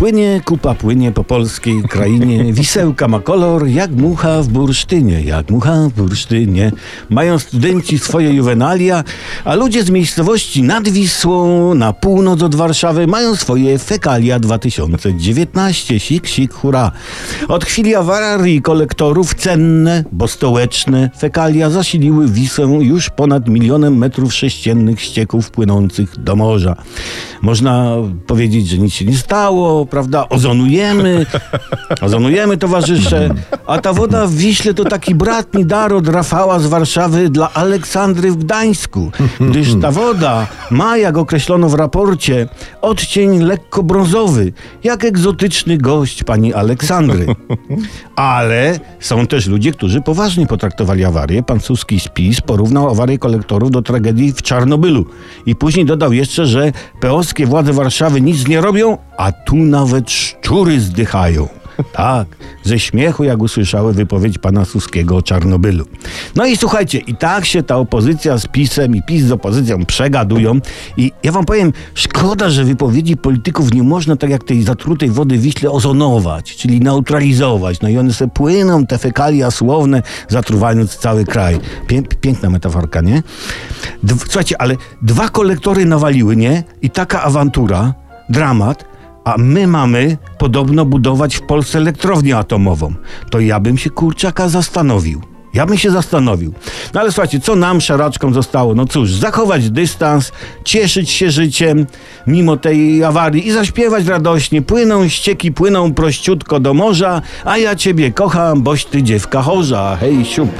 Płynie kupa, płynie po polskiej krainie. Wisełka ma kolor jak mucha w bursztynie, jak mucha w bursztynie. Mają studenci swoje juwenalia, a ludzie z miejscowości nad Wisłą na północ od Warszawy mają swoje fekalia 2019. Sik, sik, hura. Od chwili awarii kolektorów cenne, bo stołeczne fekalia zasiliły Wisłę już ponad milionem metrów sześciennych ścieków płynących do morza. Można powiedzieć, że nic się nie stało, prawda? Ozonujemy, ozonujemy towarzysze, a ta woda w Wiśle to taki bratni dar od Rafała z Warszawy dla Aleksandry w Gdańsku, gdyż ta woda ma, jak określono w raporcie, odcień lekko brązowy, jak egzotyczny gość pani Aleksandry. Ale są też ludzie, którzy poważnie potraktowali awarię. Pan Suski spis porównał awarię kolektorów do tragedii w Czarnobylu i później dodał jeszcze, że peowskie władze Warszawy nic nie robią, a tu nawet szczury zdychają. Tak, ze śmiechu, jak usłyszały wypowiedź pana Suskiego o Czarnobylu. No i słuchajcie, i tak się ta opozycja z PiSem i PiS z opozycją przegadują. I ja wam powiem, szkoda, że wypowiedzi polityków nie można tak jak tej zatrutej wody Wiśle ozonować, czyli neutralizować. No i one sobie płyną, te fekalia słowne, zatruwając cały kraj. Pię piękna metaforka, nie? Słuchajcie, ale dwa kolektory nawaliły, nie? I taka awantura, dramat, a my mamy podobno budować w Polsce elektrownię atomową. To ja bym się kurczaka zastanowił. Ja bym się zastanowił. No ale słuchajcie, co nam szaraczkom zostało? No cóż, zachować dystans, cieszyć się życiem mimo tej awarii i zaśpiewać radośnie. Płyną ścieki, płyną prościutko do morza, a ja ciebie kocham, boś ty dziewka chorza. Hej, siup.